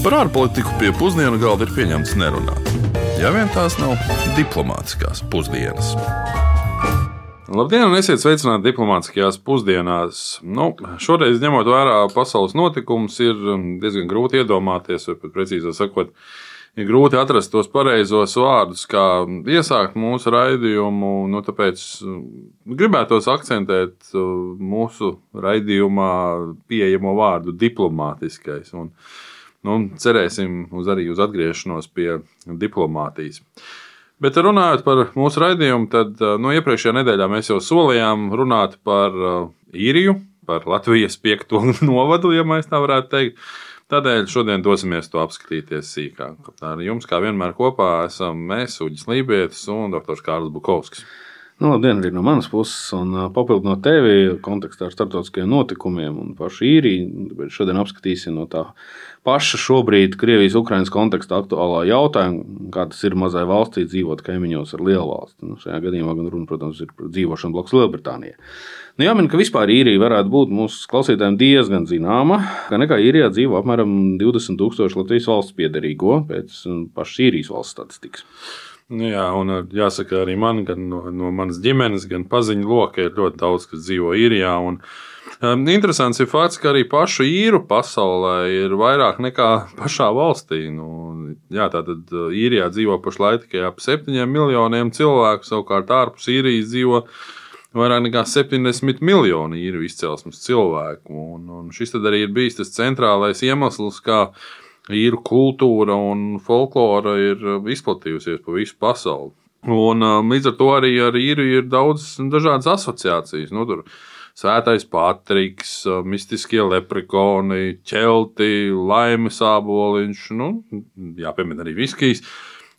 Par ārpolitiku pie pusdienu galda ir pieņemts nerunāt. Ja vien tās nav diplomātiskās pusdienas. Labdien, un esiet sveicināti diplomātiskajās pusdienās. Nu, šoreiz, ņemot vērā pasaules notikumus, ir diezgan grūti iedomāties, vai pat precīzāk sakot, ir grūti atrast tos pareizos vārdus, kā iesākt mūsu raidījumu. Nu, tāpēc gribētos akcentēt mūsu raidījumā pieejamo vārdu diplomātiskais. Un, nu, cerēsim uz arī uz atgriešanos pie diplomātijas. Bet runājot par mūsu raidījumu, tad no iepriekšējā nedēļā mēs jau solījām runāt par īriju, par Latvijas piekto novadu, ja tā varētu teikt. Tādēļ šodien dosimies to apskatīties sīkāk. Ar jums, kā vienmēr, kopā esam mēs, Uģis Lībijams un Dr. Kārls Bukovskis. Nu, labdien, arī no manas puses, un papildinot tevi kontekstā ar starptautiskiem notikumiem un pašu īriju. Šodien apskatīsim no tā paša šobrīd Krievijas-Ukrainas kontekstā aktuālā jautājuma, kā tas ir mazai valstī dzīvot kaimiņos ar lielu valsti. Nu, šajā gadījumā gan runa, protams, ir par dzīvošanu blakus Lielbritānijai. Nu, jāmin, ka vispār īrija varētu būt mūsu klausītājiem diezgan zināma, ka nekā īrijā dzīvo apmēram 20 tūkstoši Latvijas valsts piedarīgo pēc pašas īrijas valsts statistikas. Nu jā, un jāsaka, arī man, gan no, no manas ģimenes, gan paziņu loka ir ļoti daudz, kas dzīvo īrijā. Un, um, interesants ir fakts, ka arī pašu īru pasaulē ir vairāk nekā pašā valstī. Nu, jā, tātad īrijā dzīvo pašlaik tikai ap septiņiem miljoniem cilvēku, savukārt ārpus īrijas dzīvo vairāk nekā 70 miljoni īru izcelsmes cilvēku. Un, un šis arī ir bijis tas centrālais iemesls, kāpēc īru kultūra un folklora ir uh, izplatījusies pa visu pasauli. Un, um, līdz ar to arī ar īru ir daudz dažādas asociācijas. Nu, tur Svētais Patriks, uh, mistiskie leprikoni, ķelti, laimes āboliņš, nu, jāpiemina arī viskijs.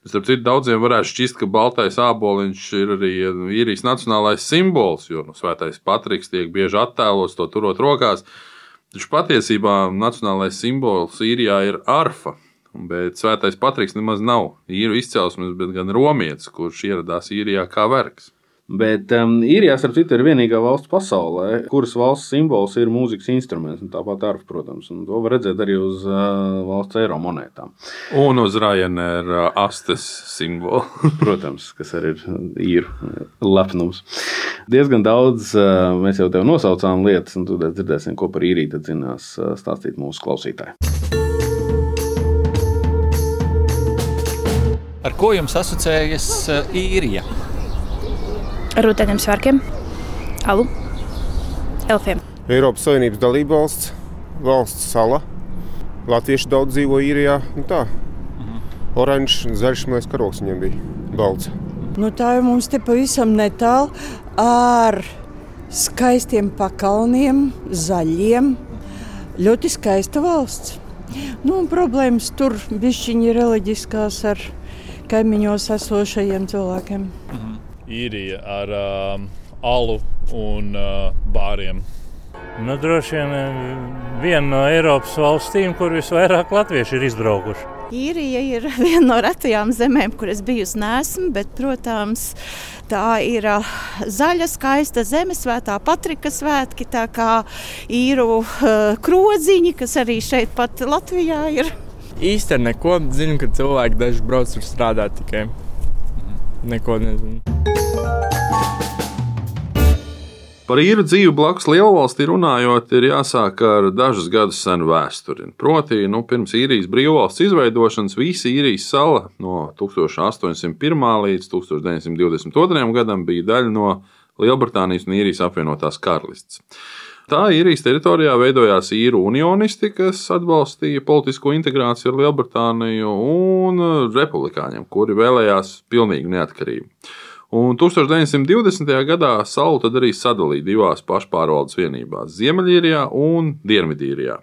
Starp citu, daudziem varētu šķist, ka baltais āboliņš ir arī uh, īrijas nacionālais simbols, jo nu, Svētais Patriks tiek bieži attēlots to turot rokās. Taču patiesībā nacionālais simbols īrijā ir arfa. Bet Svētais Patriks nemaz nav īru izcelsmes, bet gan romietis, kurš ieradās īrijā kā vergs. Bet um, īrijā, starp citu, ir vienīgā valsts pasaulē, kuras valsts simbols ir mūzikas instruments. Tāpat arfa, protams, un to var redzēt arī uz uh, valsts eiro monētām. Un uz Ryanair uh, astes simbolu. protams, kas arī ir īru lepnums. Diezgan daudz uh, mēs jau tev nosaucām lietas, un tad dzirdēsim, ko par īriju tad zinās uh, stāstīt mūsu klausītāji. Ar ko jums asociējas uh, īrija? Ar rūtēniem svārkiem, alu, elfiem. Eiropas Savienības dalībvalsts, valsts sala. Latvieši daudz dzīvo īrijā. Nu tā. Mhm. Oranžs, zaļš, mēs karoks viņam bija balts. Nu, tā jau mums te pavisam netālu ar skaistiem pakalniem, zaļiem. Ļoti skaista valsts. Nu, problēmas tur bija reliģiskās ar kaimiņos esošajiem cilvēkiem. Mhm īrija ar um, alu un uh, bāriem. Nu, droši vien uh, viena no Eiropas valstīm, kur visvairāk latvieši ir izbraukuši. Īrija ir viena no retajām zemēm, kur es bijusi nesmu, bet, protams, tā ir uh, zaļa, skaista zeme, svētā Patrika svētki, tā kā īru uh, krodziņi, kas arī šeit pat Latvijā ir. Īsti neko. Zinu, ka cilvēki daži brauc tur strādāt tikai. Neko nezinu. Par īru dzīvi blakus lielvalstī runājot, ir jāsāk ar dažus gadus senu vēsturi. Proti, nu, pirms īrijas brīvvalsts izveidošanas visa īrijas sala no 1801. līdz 1922. gadam bija daļa no Lielbritānijas un īrijas apvienotās karalistes. Tā īrijas teritorijā veidojās īru unionisti, kas atbalstīja politisko integrāciju ar Lielbritāniju, un republikāņiem, kuri vēlējās pilnīgu neatkarību. Un 1920. gadā salu tad arī sadalīja divās pašpārvaldes vienībās - Ziemeļīrijā un Dienvidīrijā,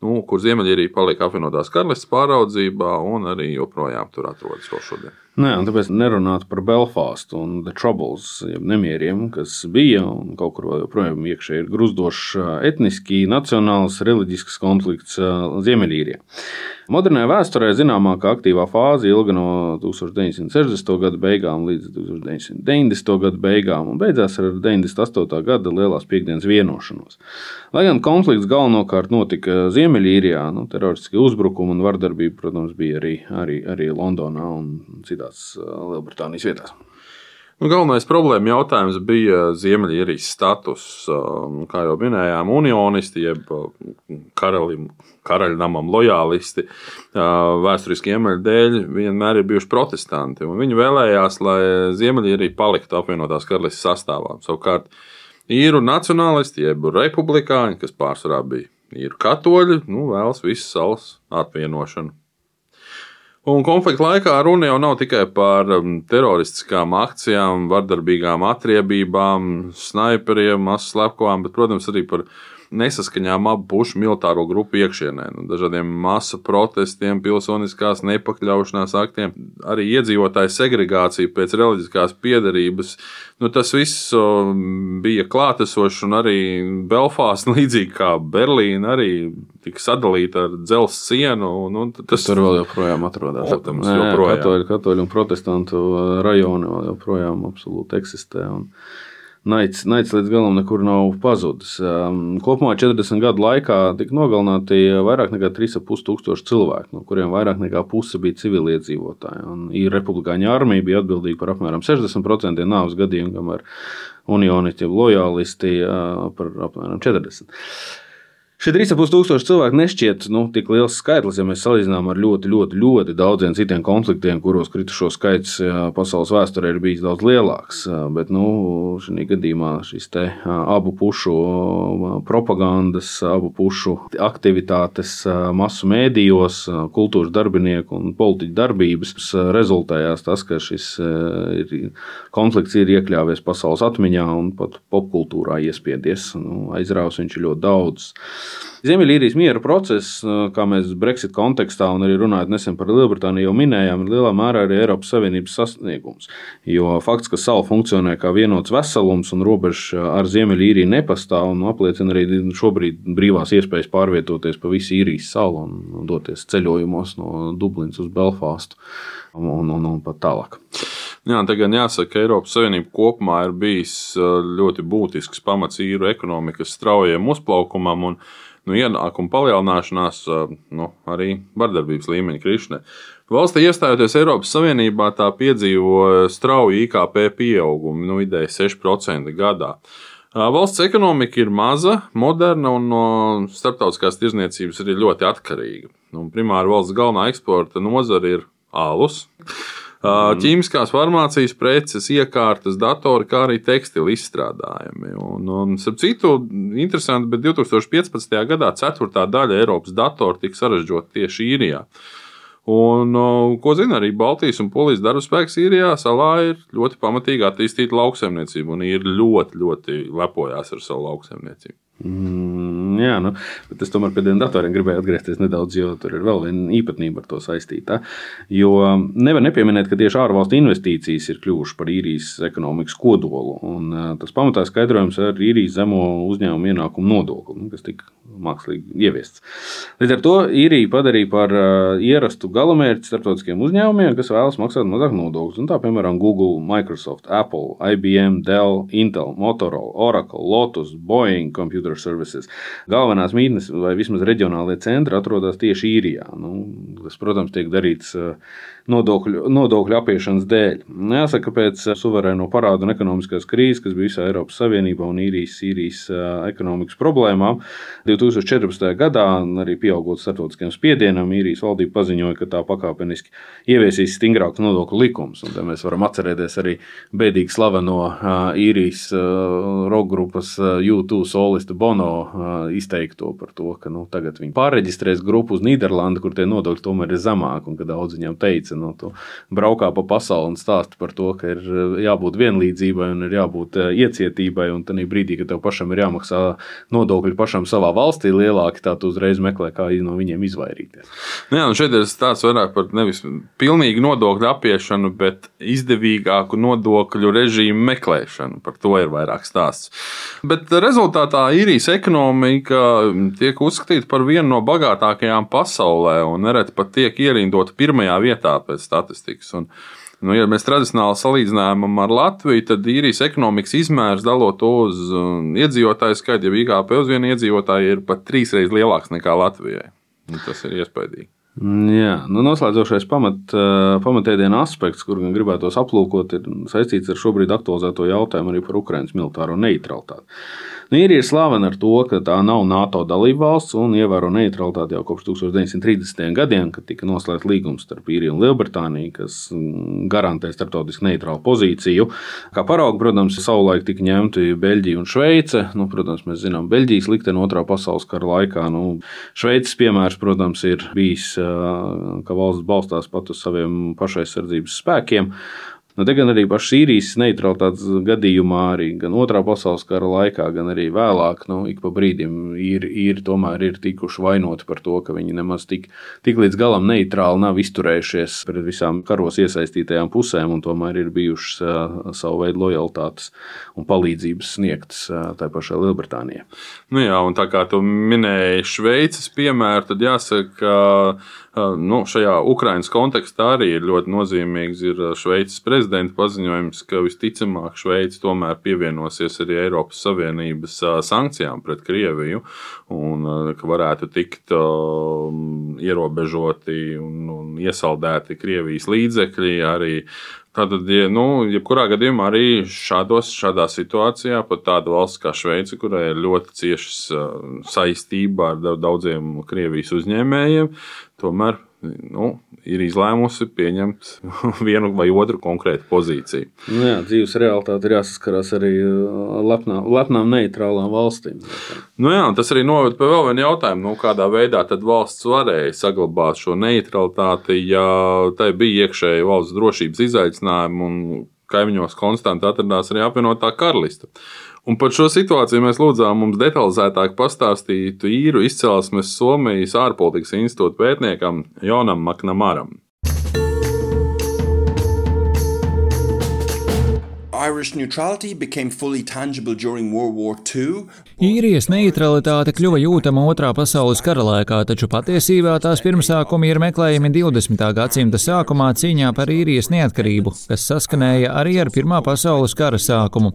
nu, kur Ziemeļīrija paliek apvienotās karalistes pāraudzībā un arī joprojām tur atrodas vēl šodien. Nē, un tāpēc nerunāt par Belfāstu un The Troubles, jeb nemieriem, kas bija un kaut kur joprojām iekšēji ir gruzdošs etniski, nacionāls, reliģisks konflikts Ziemeļīrijā. Modernajā vēsturē zināmākā aktīvā fāze ilga no 1960. gada beigām līdz 1990. gada beigām un beidzās ar 98. gada lielās piekdienas vienošanos. Lai gan konflikts galvenokārt notika Ziemeļīrijā, nu, teroristiskie uzbrukumi un vardarbība, protams, bija arī, arī, arī Londonā un citās Lielbritānijas vietās. Nu, galvenais problēma jautājums bija Ziemeļīrijas status. Nu, kā jau minējām, unionisti, jeb karalim, karaļnamam lojālisti, vēsturiski iemeslu dēļ vienmēr ir bijuši protestanti. Viņi vēlējās, lai Ziemeļīrija paliktu apvienotās karalistes sastāvā. Savukārt, īru nacionālisti, jeb republikāņi, kas pārsvarā bija īru katoļi, nu, vēlas visas salas atvienošanu. Un konflikta laikā runa jau nav tikai par um, teroristiskām akcijām, vardarbīgām atriebībām, sniperiem, masu slepkavām, bet, protams, arī par nesaskaņām abu pušu militāro grupu iekšienē, nu, dažādiem masu protestiem, pilsoniskās nepakļaušanās aktiem, arī iedzīvotāju segregācija pēc reliģiskās piedarības. Nu, tas viss bija klātesošs, un arī Belfāsts, līdzīgi kā Berlīna, arī tika sadalīta ar dzelzceļa sienu. Un, un tas, tas tur vēl joprojām atrodas. Protams, joprojām. Katoļu, katoļu un protestantu rajoni vēl joprojām absolūti eksistē. Un... Naids, naids līdz galam nekur nav pazudis. Um, kopumā 40 gadu laikā tika nogalināti vairāk nekā 3,5 tūkstoši cilvēku, no kuriem vairāk nekā puse bija civiliedzīvotāji. Ir republikāņu armija bija atbildīga par apmēram 60% nāves gadījumu, kamēr unionisti, lojālisti uh, par apmēram 40%. Šie 3,5 tūkstoši cilvēku nešķiet nu, tik liels skaitlis, ja mēs salīdzinām ar ļoti, ļoti, ļoti daudziem citiem konfliktiem, kuros kritušo skaits pasaules vēsturē ir bijis daudz lielāks. Bet nu, šī gadījumā šis abu pušu propagandas, abu pušu aktivitātes masu mēdījos, kultūras darbinieku un politiķu darbības rezultējās tas, ka šis konflikts ir iekļāvies pasaules atmiņā un pat popkultūrā iespiedies. Nu, aizrāvis viņš ir ļoti daudz. Ziemeļīrijas miera process, kā mēs Brexit kontekstā un arī runājot nesen par Lielbritāniju jau minējām, ir lielā mērā arī Eiropas Savienības sasniegums. Jo fakts, ka sala funkcionē kā vienots veselums un robeža ar Ziemeļīriju nepastāv, un apliecina arī šobrīd brīvās iespējas pārvietoties pa visu īrijas salu un doties ceļojumos no Dublinas uz Belfāstu un, un, un pat tālāk. Jā, te gan jāsaka, ka Eiropas Savienība kopumā ir bijis ļoti būtisks pamats īru ekonomikas straujiem uzplaukumam un nu, ienākumu palielināšanās, nu, arī vardarbības līmeņa krišanai. Valstī iestājoties Eiropas Savienībā, tā piedzīvo strauju IKP pieaugumu, nu, vidēji 6% gadā. Valsts ekonomika ir maza, moderna un no starptautiskās tirzniecības arī ļoti atkarīga. Nu, primāri valsts galvenā eksporta nozara ir alus. Ķīmiskās farmācijas preces, iekārtas, datori, kā arī tekstila izstrādājumi. Un, un starp citu, interesanti, bet 2015. gadā ceturtā daļa Eiropas datoru tika sarežģīta tieši īrijā. Un, ko zina arī Baltijas un Polijas darba spēks īrijā, salā ir ļoti pamatīgi attīstīta lauksaimniecība un ir ļoti, ļoti lepojās ar savu lauksaimniecību. Mm, jā, nu, bet es tomēr pie tiem datoriem gribēju atgriezties nedaudz, jo tur ir vēl viena īpatnība ar to saistīta. Jo nevar nepieminēt, ka tieši ārvalstu investīcijas ir kļuvušas par īrijas ekonomikas kodolu. Un, tas pamatā skaidrojums ar īrijas zemo uzņēmumu ienākumu nodokli, nu, kas tika mākslīgi ieviests. Līdz ar to īrija padarīja par ierastu galamērķi starptautiskiem uzņēmumiem, kas vēlas maksāt mazāk nodokļus. Tā piemēram Google, Microsoft, Apple, IBM, Dell, Intel, Motorola, Oracle, Lotus, Boeing, Computer Computer Services. Galvenās mītnes vai vismaz reģionālie centri atrodas tieši īrijā. Nu, tas, protams, tiek darīts nodokļu, nodokļu apiešanas dēļ. Jāsaka, pēc suverēno parādu un ekonomiskās krīzes, kas bija visā Eiropas Savienībā un īrijas, īrijas ekonomikas problēmām, 2014. gadā, arī pieaugot starptautiskajam spiedienam, īrijas valdība paziņoja, ka tā pakāpeniski ieviesīs stingrākus nodokļu likumus. Mēs varam atcerēties arī bēdīgi slaveno īrijas roka grupas U2 solistu Bono izteikto par to, ka nu, tagad viņi pārreģistrēs grupu uz Nīderlandi, kur tie nodokļi tomēr ir zemāki. Un kad daudz viņiem teica, nu, tu braukā pa pasauli un stāsta par to, ka ir jābūt vienlīdzībai un ir jābūt iecietībai, un tad brīdī, kad tev pašam ir jāmaksā nodokļi pašam savā valstī lielāki, tā tu uzreiz meklē, kā no viņiem izvairīties. Nu jā, šeit ir stāsts vairāk par nevis pilnīgu nodokļu apiešanu, bet izdevīgāku nodokļu režīmu meklēšanu. Par to ir vairāk stāsts. Bet rezultātā īrijas ekonomika tiek uzskatīta par vienu no bagātākajām pasaulē un nereti pat tiek ierindota pirmajā vietā pēc statistikas. Un, Nu, ja mēs tradicionāli salīdzinām ar Latviju, tad īrijas ekonomikas izmērs dalot uz um, iedzīvotāju skaitu, ja IKP uz vienu iedzīvotāju ir pat trīsreiz lielāks nekā Latvijai. Nu, tas ir iespaidīgi. Jā, nu noslēdzošais pamat, pamatēdienu aspekts, kur gan gribētos aplūkot, ir saistīts ar šobrīd aktualizēto jautājumu arī par Ukraiņas militāro neutralitāti. Nu, Īrija ir slavena ar to, ka tā nav NATO dalība valsts un ievēro neutralitāti jau kopš 1930. gadiem, kad tika noslēgts līgums starp Īriju un Lielbritāniju, kas mm, garantē starptautisku neitrālu pozīciju. Kā paraugu, protams, savulaik tika ņemti Beļģija un Šveice. Nu, protams, mēs zinām Beļģijas likteni otrā pasaules kara laikā. Nu, Šveices piemērs, protams, ir bijis, ka valsts balstās pat uz saviem pašaizsardzības spēkiem. Nu, te gan arī pašā Sīrijas neutralitātes gadījumā, arī gan Otrā pasaules kara laikā, gan arī vēlāk, nu, ik pa brīdim ir, ir, tomēr ir tikuši vainoti par to, ka viņi nemaz tik, tik līdz galam neitrāli nav izturējušies pret visām karos iesaistītajām pusēm, un tomēr ir bijušas uh, savu veidu lojalitātes un palīdzības sniegtas uh, tai pašai Lielbritānijai. Nu jā, un tā kā tu minēji Šveices piemēru, tad jāsaka, ka Nu, šajā Ukraiņas kontekstā arī ir ļoti nozīmīgs ir Šveices prezidenta paziņojums, ka visticamāk Šveice tomēr pievienosies arī Eiropas Savienības sankcijām pret Krieviju un ka varētu tikt ierobežoti un, un iesaldēti Krievijas līdzekļi arī. Tātad, ja, nu, jebkurā gadījumā arī šādos, šādā situācijā pat tāda valsts kā Šveice, kurai ir ļoti ciešas saistība ar daudziem Krievijas uzņēmējiem, tomēr nu, ir izlēmusi pieņemt vienu vai otru konkrētu pozīciju. Nu jā, dzīves realitāte ir jāsaskarās arī uh, lepnām, lepnām neitrālām valstīm. Nu jā, tas arī noved pie vēl viena jautājuma, nu, kādā veidā valsts varēja saglabāt šo neutralitāti, ja tai bija iekšēji valsts drošības izaicinājumi un kaimiņos konstanti atradās arī apvienotā karalista. Un par šo situāciju mēs lūdzām mums detalizētāk pastāstīt īru izcelsmes Somijas ārpolitikas institūta pētniekam Jonam Maknamaram. Īrijas neutralitāte kļuva jūtama Otrā pasaules kara laikā, taču patiesībā tās pirmsākumi ir meklējami 20. gadsimta sākumā cīņā par īrijas neatkarību, kas saskanēja arī ar Pirmā pasaules kara sākumu.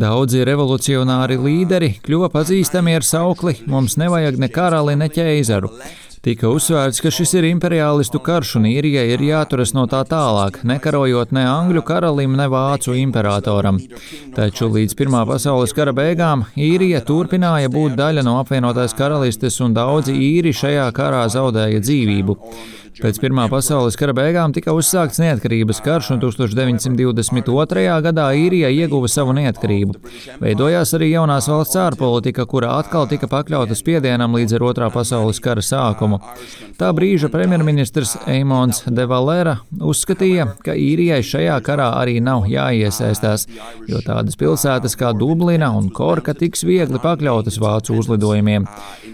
Daudzi revolucionāri līderi kļuva pazīstami ar saukli: Mums nevajag ne karali, ne ķeizaru. Tika uzsvērts, ka šis ir imperialistu karš un īrijai ir jāturas no tā tālāk, nekarojot ne angļu karalim, ne vācu imperatoram. Taču līdz Pirmā pasaules kara beigām īrija turpināja būt daļa no apvienotās karalistes un daudzi īri šajā karā zaudēja dzīvību. Pēc Pirmā pasaules kara beigām tika uzsākts neatkarības karš, un 1922. gadā īrija ieguva savu neatkarību. Veidojās arī jaunās valsts ārpolitika, kura atkal tika pakļauta spiedienam līdz ar Otrā pasaules kara sākumu. Tā brīža premjerministrs Eimons de Valera uzskatīja, ka īrijai šajā karā arī nav jāiesaistās, jo tādas pilsētas kā Dublina un Korka tiks viegli pakļautas vācu uzlidojumiem.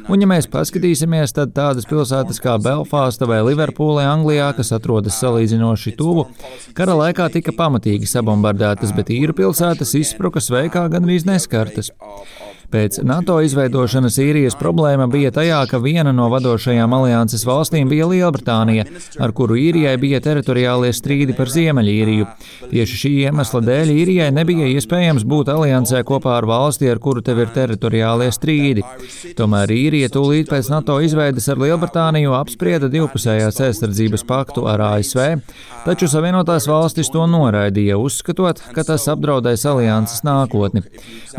Un, ja mēs paskatīsimies, tad tādas pilsētas kā Belfāsta vai Liverpoola Liverpūlē, Anglijā, kas atrodas salīdzinoši tuvu, kara laikā tika pamatīgi sabombardētas, bet īru pilsētas izspruka sveikā gandrīz neskartas. Pēc NATO izveidošanas īrijas problēma bija tajā, ka viena no vadošajām alianses valstīm bija Lielbritānija, ar kuru īrijai bija teritoriālie strīdi par Ziemeļīriju. Tieši šī iemesla dēļ īrijai nebija iespējams būt aliansē kopā ar valsti, ar kuru tev ir teritoriālie strīdi. Tomēr īrija tūlīt pēc NATO izveidas ar Lielbritāniju apsprieda divpusējās aizsardzības paktu ar ASV, taču Savienotās valstis to noraidīja, uzskatot, ka tas apdraudēs alianses nākotni.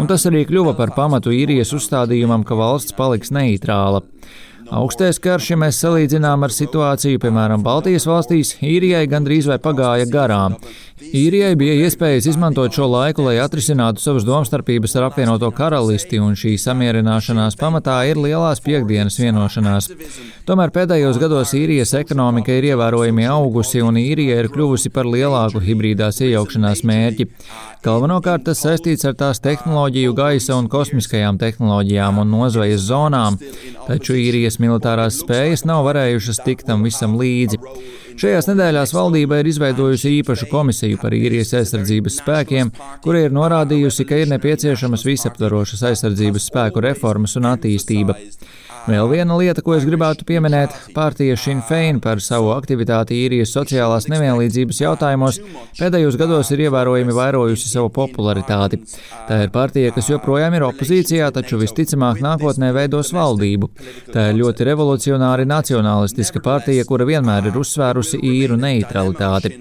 Un tas arī kļuva par pamatu pamatu īrijas uzstādījumam, ka valsts paliks neitrāla. Augstais karš, ja mēs salīdzinām ar situāciju, piemēram, Baltijas valstīs, īrijai gandrīz vai pagāja garām. Īrijai bija iespējas izmantot šo laiku, lai atrisinātu savas domstarpības ar apvienoto karalisti, un šī samierināšanās pamatā ir lielās piekdienas vienošanās. Tomēr pēdējos gados īrijas ekonomika ir ievērojami augusi, un īrija ir kļuvusi par lielāku hibrīdās iejaukšanās mērķi. Galvenokārt tas saistīts ar tās tehnoloģiju, gaisa un kosmiskajām tehnoloģijām un nozvejas zonām, taču īrijas militārās spējas nav varējušas tikt tam visam līdzi. Šajās nedēļās valdība ir izveidojusi īpašu komisiju par īrijas aizsardzības spēkiem, kura ir norādījusi, ka ir nepieciešamas visaptvarošas aizsardzības spēku reformas un attīstība. Vēl viena lieta, ko es gribētu pieminēt, partija Sinn Fein par savu aktivitāti īrijas sociālās nevienlīdzības jautājumos pēdējos gados ir ievērojami vairojusi savu popularitāti. Tā ir partija, kas joprojām ir opozīcijā, taču visticamāk nākotnē veidos valdību. Tā ir ļoti revolucionāri nacionalistiska partija, kura vienmēr ir uzsvērusi īru neutralitāti.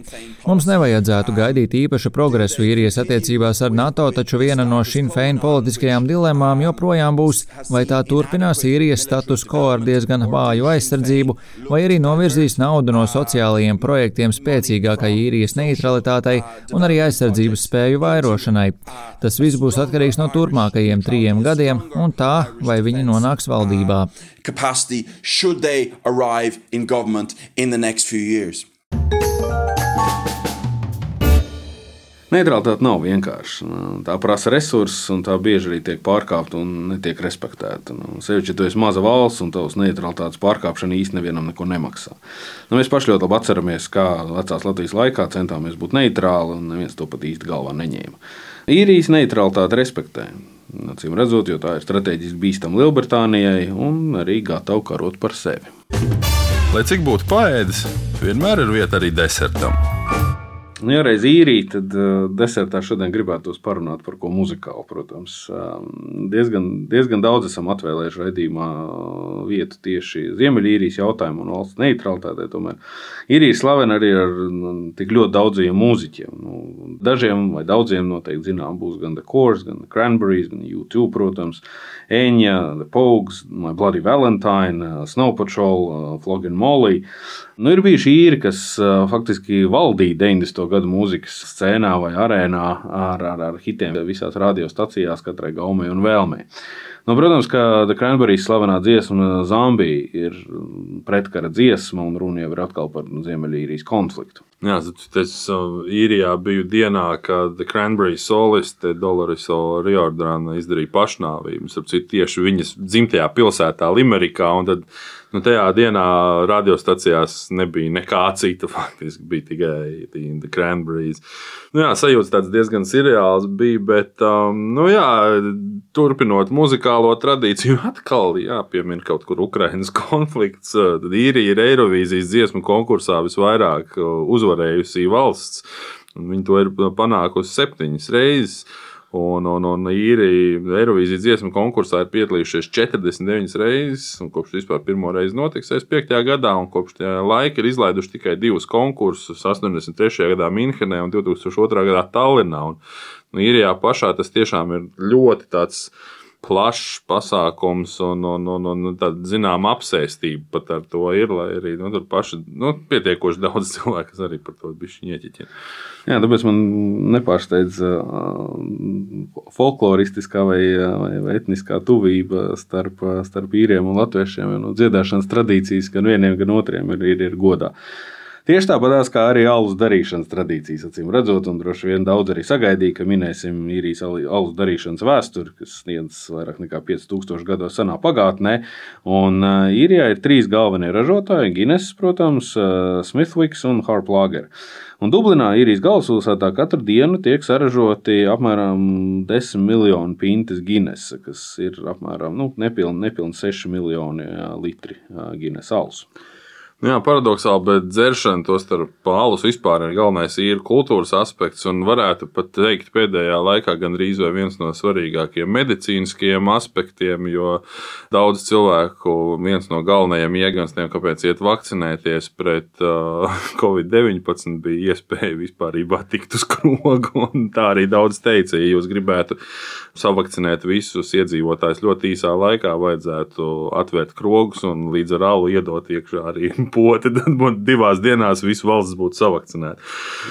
Mums nevajadzētu gaidīt īpašu progresu īrijas attiecībās ar NATO, taču viena no Sinn Fein politiskajām dilemmām joprojām būs, vai tā turpinās īrijas status quo ar diezgan vāju aizsardzību, vai arī novirzīs naudu no sociālajiem projektiem spēcīgākai īrijas neutralitātei un arī aizsardzības spēju vairošanai. Tas viss būs atkarīgs no turpmākajiem trijiem gadiem un tā, vai viņi nonāks valdībā. Capacity should they arrive in government in the next few years. Neutralitāte nav vienkārša. Tā prasa resursus, un tā bieži arī tiek pārkāpta un netiek respektēta. Nu, Sevišķi, ja tu esi maza valsts un tavs neutralitātes pārkāpšana īstenībā nevienam neko nemaksā. Nu, mēs paši ļoti labi atceramies, kā vecās Latvijas laikā centāmies būt neitrāli, un neviens to pat īsti galvā neņēma. Īrijas neutralitāte respektē. Acīm redzot, jo tā ir strateģiski bīstama Lielbritānijai un arī gatava karot par sevi. Lai cik būtu paēdis, vienmēr ir vieta arī desertam. Nu, ja reiz īrija, tad uh, desertā šodien gribētos parunāt par ko muzikālu. Protams, um, diezgan, diezgan daudz esam atvēlējuši raidījumā vietu tieši Ziemeļīrijas jautājumu un valsts neutralitātei. Tomēr īrija slavena arī ar nu, tik ļoti daudziem mūziķiem. Nu, dažiem vai daudziem noteikti zinām būs gan The Course, gan The Cranberries, gan YouTube, protams, Eņa, The Pogues, My Bloody Valentine, Snow Patrol, Flogging Molly. Nu, ir bijuši īri, kas faktiski valdīja 90. Gadu mūzikas scēnā vai arēnā ar, ar, ar hitiem visās radiostacijās, katrai gaumei un vēlmei. Nu, protams, ka The Cranberries slavenā dziesma Zambija ir pretkara dziesma, un runa jau ir atkal par Ziemeļīrijas konfliktu. Jā, tas īrijā biju dienā, kad Cranberry soliste Doloriso Riordāna izdarīja pašnāvību. Starp citu, tieši viņas dzimtajā pilsētā Limerikā. Tad Nu, tajā dienā radiostacijās nebija nekā cita. Faktiski bija tikai Cranberries. Nu, jā, sajūta tāds diezgan seriāls bija, bet um, nu, jā, turpinot muzikālo tradīciju, atkal jāpiemina kaut kur Ukraiņas konflikts. Tad īrija ir Eirovīzijas dziesmu konkursā visvairāk uh, uzvarējusi valsts. Viņi to ir panākusi septiņas reizes. Un, un, un īri Eirovīzijas dziesmu konkursā ir piedalījušies 49 reizes, un kopš vispār pirmo reizi notiks 5. gadā, un kopš tā laika ir izlaiduši tikai divus konkursus - 83. gadā Minhenē un 2002. gadā Tallinā. Un, un īrijā pašā tas tiešām ir ļoti tāds plašs pasākums un, un, un, un tāda zināma apsēstība pat ar to ir. Lai arī nu, tur paši nu, pietiekoši daudz cilvēku, kas arī par to bišķi ieķiķina. Jā, tāpēc man nepārsteidz uh, folkloristiskā vai, vai, vai etniskā tuvība starp, starp īriem un latviešiem. Nu, dziedāšanas tradīcijas gan vieniem, gan otriem ir, ir, ir godā. Tieši tāpat kā arī alus darīšanas tradīcijas, acīm redzot, un droši vien daudz arī sagaidīja, ka minēsim īrijas alus darīšanas vēsturi, kas sniedz vairāk nekā 5000 gados senā pagātnē. Un īrijā ir trīs galvenie ražotāji - Guinness, protams, Smithwigs un Harp Lager. Un Dublinā, īrijas galvaspilsētā, katru dienu tiek saražoti apmēram 10 miljoni pintas Guinness, kas ir apmēram nu, nepilni, nepilni 6 miljoni litri Guinness alus. Jā, paradoxāli, bet dzeršana, to starp alus vispār ir galvenais īru kultūras aspekts, un varētu pat teikt, pēdējā laikā gandrīz vai viens no svarīgākajiem medicīniskajiem aspektiem, jo daudz cilvēku viens no galvenajiem ieganstiem, kāpēc iet vakcinēties pret uh, covid-19, bija iespēja vispār tikt uz krogu, tā arī daudz teica, ja jūs gribētu savakcinēt visus iedzīvotājus ļoti īsā laikā, vajadzētu atvērt krogus un līdz ar alu iedot iekšā arī poti, tad būtu divās dienās visu valsts būtu savakcinēta.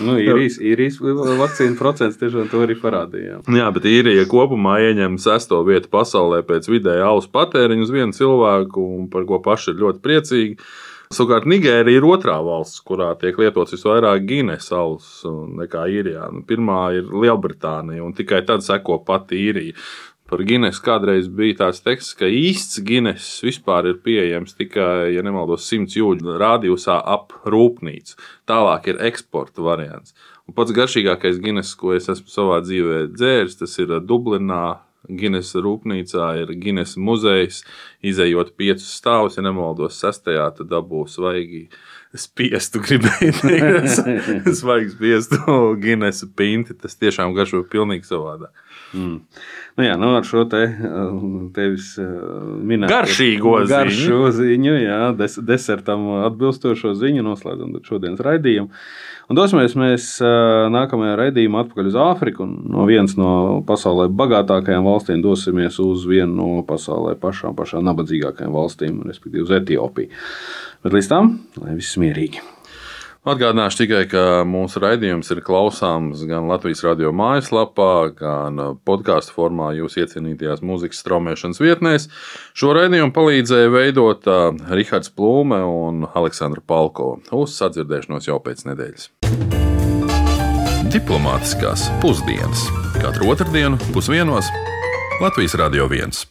Nu, īrijas, īrijas vakcīnu procents tiešām to arī parādīja. Jā, bet īrija kopumā ieņem sesto vietu pasaulē pēc vidēja alus patēriņa uz vienu cilvēku, par ko paši ir ļoti priecīgi. Savukārt Nigērija ir otrā valsts, kurā tiek lietots visvairāk Gīnes alus nekā īrijā. Nu, pirmā ir Lielbritānija, un tikai tad seko pati īrija. Par Guinness kādreiz bija tāds teksts, ka īsts Guinness vispār ir pieejams tikai, ja nemaldos, 100 jūdžu rādījusā ap rūpnīcu. Tālāk ir eksporta variants. Un pats garšīgākais Guinness, ko es esmu savā dzīvē dzēris, tas ir Dublinā. Guinness rūpnīcā ir Guinness muzejs. Izejot piecus stāvus, ja nemaldos, sestajā, tad dabūs svaigi spiestu, gribēju teikt, svaigi spiestu Guinness pinti. Tas tiešām garšo pilnīgi savādāk. Mm. Nu, jā, nu ar šo te tevis minēto garšīgo ziņu, ziņu jā, des, desertam atbilstošo ziņu noslēdzam šodienas raidījumu. Un dosimies mēs nākamajā raidījumā atpakaļ uz Āfriku. No vienas no pasaulē bagātākajām valstīm dosimies uz vienu no pasaulē pašām, pašām nabadzīgākajām valstīm, respektīvi uz Etiopiju. Bet līdz tam, lai viss mierīgi! Atgādināšu tikai, ka mūsu raidījums ir klausāms gan Latvijas radio mājaslapā, gan podkāstu formā, jūsu iecienītajās mūzikas straumēšanas vietnēs. Šo raidījumu palīdzēja veidot Rihards Plūme un Aleksandra Palko. Uz sadzirdēšanos jau pēc nedēļas. Diplomātiskās pusdienas katru otrdienu pusdienos Latvijas Radio 1.